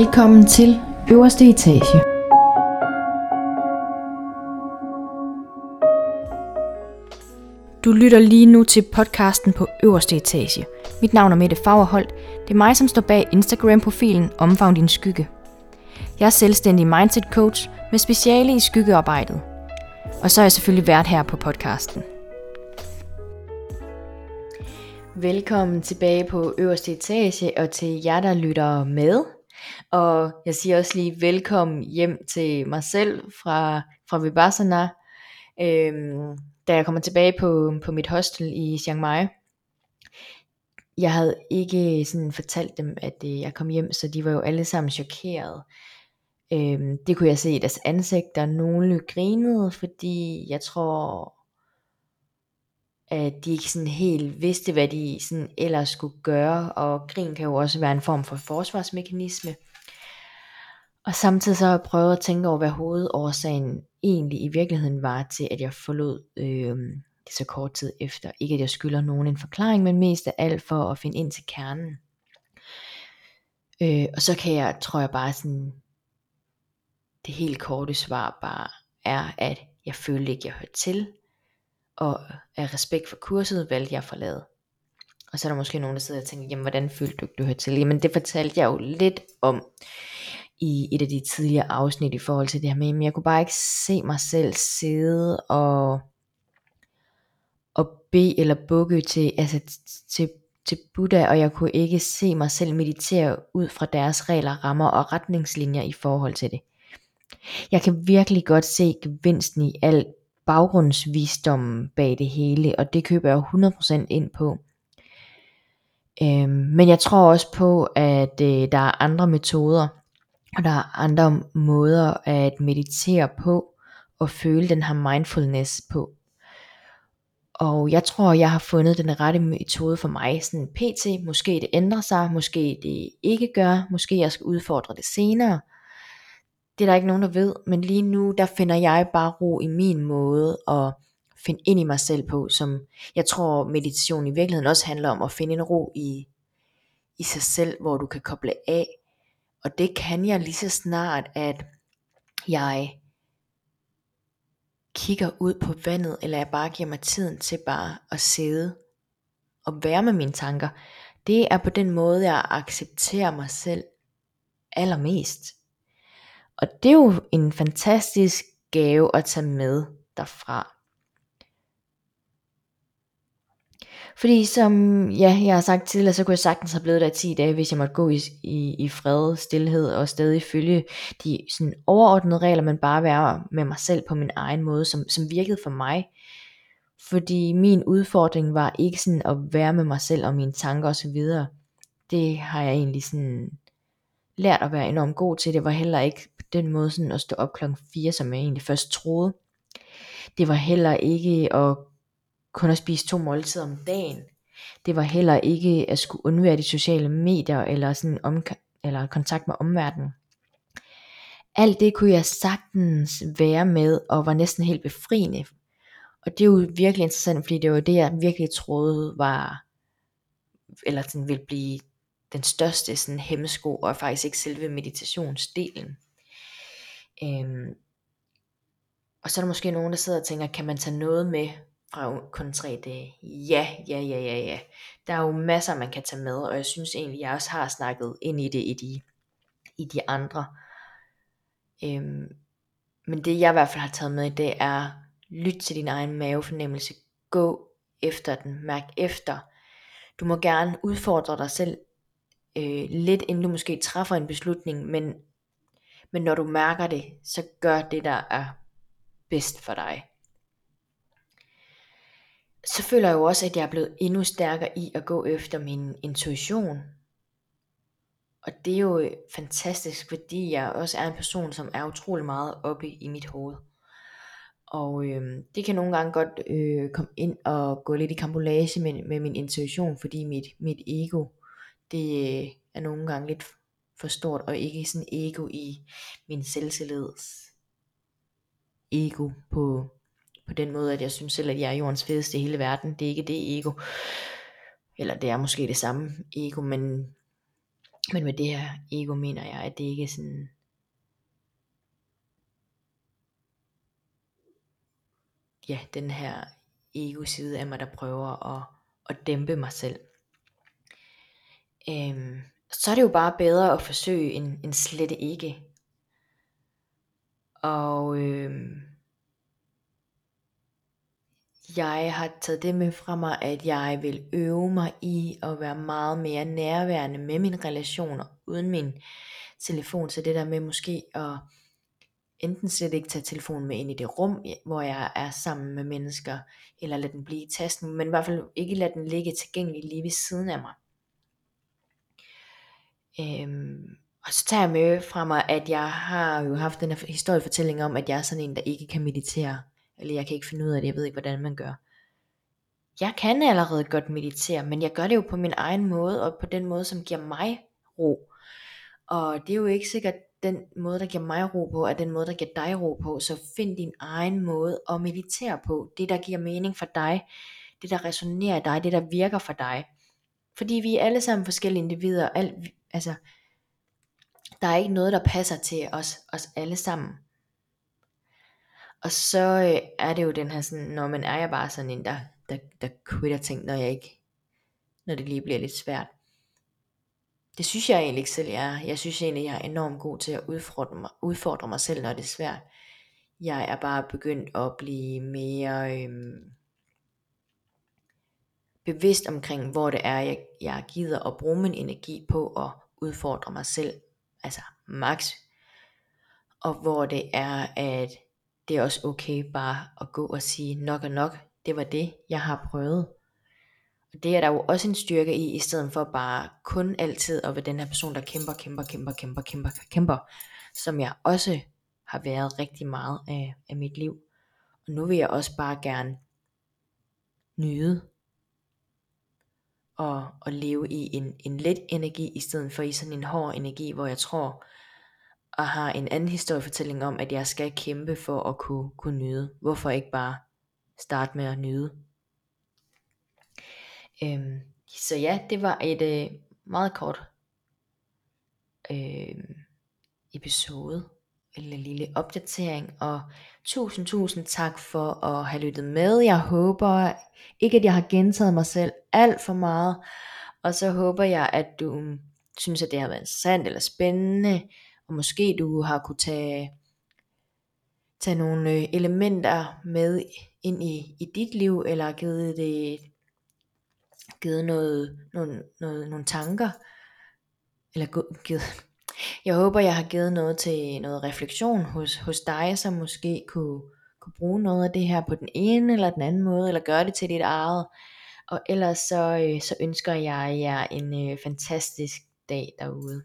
Velkommen til øverste etage. Du lytter lige nu til podcasten på øverste etage. Mit navn er Mette Fagerholt. Det er mig, som står bag Instagram-profilen Omfavn din skygge. Jeg er selvstændig mindset coach med speciale i skyggearbejdet. Og så er jeg selvfølgelig vært her på podcasten. Velkommen tilbage på øverste etage og til jer, der lytter med. Og jeg siger også lige velkommen hjem til mig selv fra, fra Vipassana, øhm, da jeg kommer tilbage på, på mit hostel i Chiang Mai. Jeg havde ikke sådan fortalt dem, at øh, jeg kom hjem, så de var jo alle sammen chokeret. Øhm, det kunne jeg se i deres ansigter. Nogle grinede, fordi jeg tror, at de ikke sådan helt vidste, hvad de sådan ellers skulle gøre, og grin kan jo også være en form for forsvarsmekanisme. Og samtidig så har jeg prøvet at tænke over, hvad hovedårsagen egentlig i virkeligheden var til, at jeg forlod øh, det så kort tid efter. Ikke at jeg skylder nogen en forklaring, men mest af alt for at finde ind til kernen. Øh, og så kan jeg, tror jeg bare sådan, det helt korte svar bare er, at jeg følte ikke, jeg hørte til, og af respekt for kurset valgte jeg at forlade. Og så er der måske nogen, der sidder og tænker, jamen hvordan følte du, du hørte til? Jamen det fortalte jeg jo lidt om i et af de tidligere afsnit i forhold til det her med, men jeg kunne bare ikke se mig selv sidde og, og bede eller bukke til, altså til, til Buddha, og jeg kunne ikke se mig selv meditere ud fra deres regler, rammer og retningslinjer i forhold til det. Jeg kan virkelig godt se gevinsten i alt baggrundsvisdommen bag det hele, og det køber jeg 100% ind på. Øhm, men jeg tror også på, at øh, der er andre metoder, og der er andre måder at meditere på, og føle den her mindfulness på. Og jeg tror, jeg har fundet den rette metode for mig, sådan pt. Måske det ændrer sig, måske det ikke gør, måske jeg skal udfordre det senere. Det er der ikke nogen, der ved, men lige nu, der finder jeg bare ro i min måde at finde ind i mig selv på, som jeg tror meditation i virkeligheden også handler om at finde en ro i, i sig selv, hvor du kan koble af. Og det kan jeg lige så snart, at jeg kigger ud på vandet, eller jeg bare giver mig tiden til bare at sidde og være med mine tanker. Det er på den måde, jeg accepterer mig selv allermest. Og det er jo en fantastisk gave at tage med derfra. Fordi som ja, jeg har sagt tidligere, så kunne jeg sagtens have blevet der i 10 dage, hvis jeg måtte gå i, i, i fred, stillhed og stadig følge de sådan overordnede regler, men bare være med mig selv på min egen måde, som, som virkede for mig. Fordi min udfordring var ikke sådan at være med mig selv og mine tanker osv. Det har jeg egentlig sådan lært at være enormt god til. Det var heller ikke den måde sådan at stå op klokken 4, som jeg egentlig først troede. Det var heller ikke at kun at spise to måltider om dagen. Det var heller ikke at skulle undvære de sociale medier eller sådan om, eller kontakt med omverdenen. Alt det kunne jeg sagtens være med og var næsten helt befriende. Og det er jo virkelig interessant, fordi det var det, jeg virkelig troede var, eller sådan ville blive den største sådan hemmesko, og faktisk ikke selve meditationsdelen. Øhm, og så er der måske nogen, der sidder og tænker, kan man tage noget med fra kun tre dage. Ja, ja, ja, ja, ja. Der er jo masser, man kan tage med, og jeg synes egentlig, jeg også har snakket ind i det i de, i de andre. Øhm, men det jeg i hvert fald har taget med, det er, lyt til din egen mavefornemmelse. Gå efter den. Mærk efter. Du må gerne udfordre dig selv øh, lidt, inden du måske træffer en beslutning, men, men når du mærker det, så gør det, der er bedst for dig så føler jeg jo også, at jeg er blevet endnu stærkere i at gå efter min intuition. Og det er jo fantastisk, fordi jeg også er en person, som er utrolig meget oppe i mit hoved. Og øh, det kan nogle gange godt øh, komme ind og gå lidt i kambolage med, med min intuition, fordi mit, mit ego, det øh, er nogle gange lidt for stort, og ikke sådan ego i min selvtillids ego på på den måde, at jeg synes selv, at jeg er jordens fedeste i hele verden. Det er ikke det ego. Eller det er måske det samme ego, men Men med det her ego mener jeg, at det ikke er sådan ja, den her ego-side af mig, der prøver at, at dæmpe mig selv. Øhm, så er det jo bare bedre at forsøge en, en slet ikke. Og øh, jeg har taget det med fra mig, at jeg vil øve mig i at være meget mere nærværende med mine relationer, uden min telefon. Så det der med måske at enten slet ikke tage telefonen med ind i det rum, hvor jeg er sammen med mennesker, eller lade den blive i tasken, men i hvert fald ikke lade den ligge tilgængelig lige ved siden af mig. Øhm, og så tager jeg med fra mig, at jeg har jo haft den her historiefortælling om, at jeg er sådan en, der ikke kan meditere, eller jeg kan ikke finde ud af det, jeg ved ikke, hvordan man gør. Jeg kan allerede godt meditere, men jeg gør det jo på min egen måde, og på den måde, som giver mig ro. Og det er jo ikke sikkert, den måde, der giver mig ro på, er den måde, der giver dig ro på. Så find din egen måde at meditere på. Det, der giver mening for dig. Det, der resonerer i dig. Det, der virker for dig. Fordi vi er alle sammen forskellige individer. Alt, altså, der er ikke noget, der passer til os, os alle sammen. Og så øh, er det jo den her sådan, når man er jeg bare sådan en, der, der, der quitter ting, når jeg ikke, når det lige bliver lidt svært. Det synes jeg egentlig ikke selv, jeg er. Jeg synes egentlig, jeg er enormt god til at udfordre mig, udfordre mig selv, når det er svært. Jeg er bare begyndt at blive mere Øh, bevidst omkring, hvor det er, jeg, jeg gider at bruge min energi på at udfordre mig selv. Altså max. Og hvor det er, at det er også okay bare at gå og sige nok og nok. Det var det, jeg har prøvet. Og det er der jo også en styrke i, i stedet for bare kun altid at være den her person, der kæmper, kæmper, kæmper, kæmper, kæmper, kæmper, som jeg også har været rigtig meget af, af mit liv. Og nu vil jeg også bare gerne nyde og, at leve i en, en let energi, i stedet for i sådan en hård energi, hvor jeg tror, og har en anden historiefortælling om, at jeg skal kæmpe for at kunne, kunne nyde. Hvorfor ikke bare starte med at nyde? Øhm, så ja, det var et øh, meget kort øh, episode, eller lille opdatering, og tusind, tusind tak for at have lyttet med. Jeg håber ikke, at jeg har gentaget mig selv alt for meget, og så håber jeg, at du synes, at det har været interessant eller spændende, og måske du har kunne tage, tage nogle øh, elementer med ind i, i dit liv, eller givet det givet noget, nogle, noget, nogle tanker, eller givet, jeg håber jeg har givet noget til noget refleksion hos, hos dig, som måske kunne, kunne bruge noget af det her på den ene eller den anden måde, eller gøre det til dit eget, og ellers så, øh, så ønsker jeg jer en øh, fantastisk dag derude.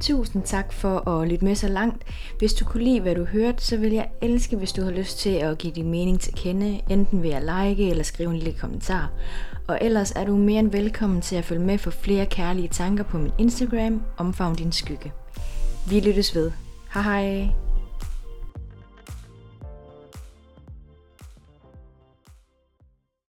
Tusind tak for at lytte med så langt. Hvis du kunne lide, hvad du hørte, så vil jeg elske, hvis du har lyst til at give din mening til kende, enten ved at like eller skrive en lille kommentar. Og ellers er du mere end velkommen til at følge med for flere kærlige tanker på min Instagram, Omfavn din skygge. Vi lyttes ved. Hej hej!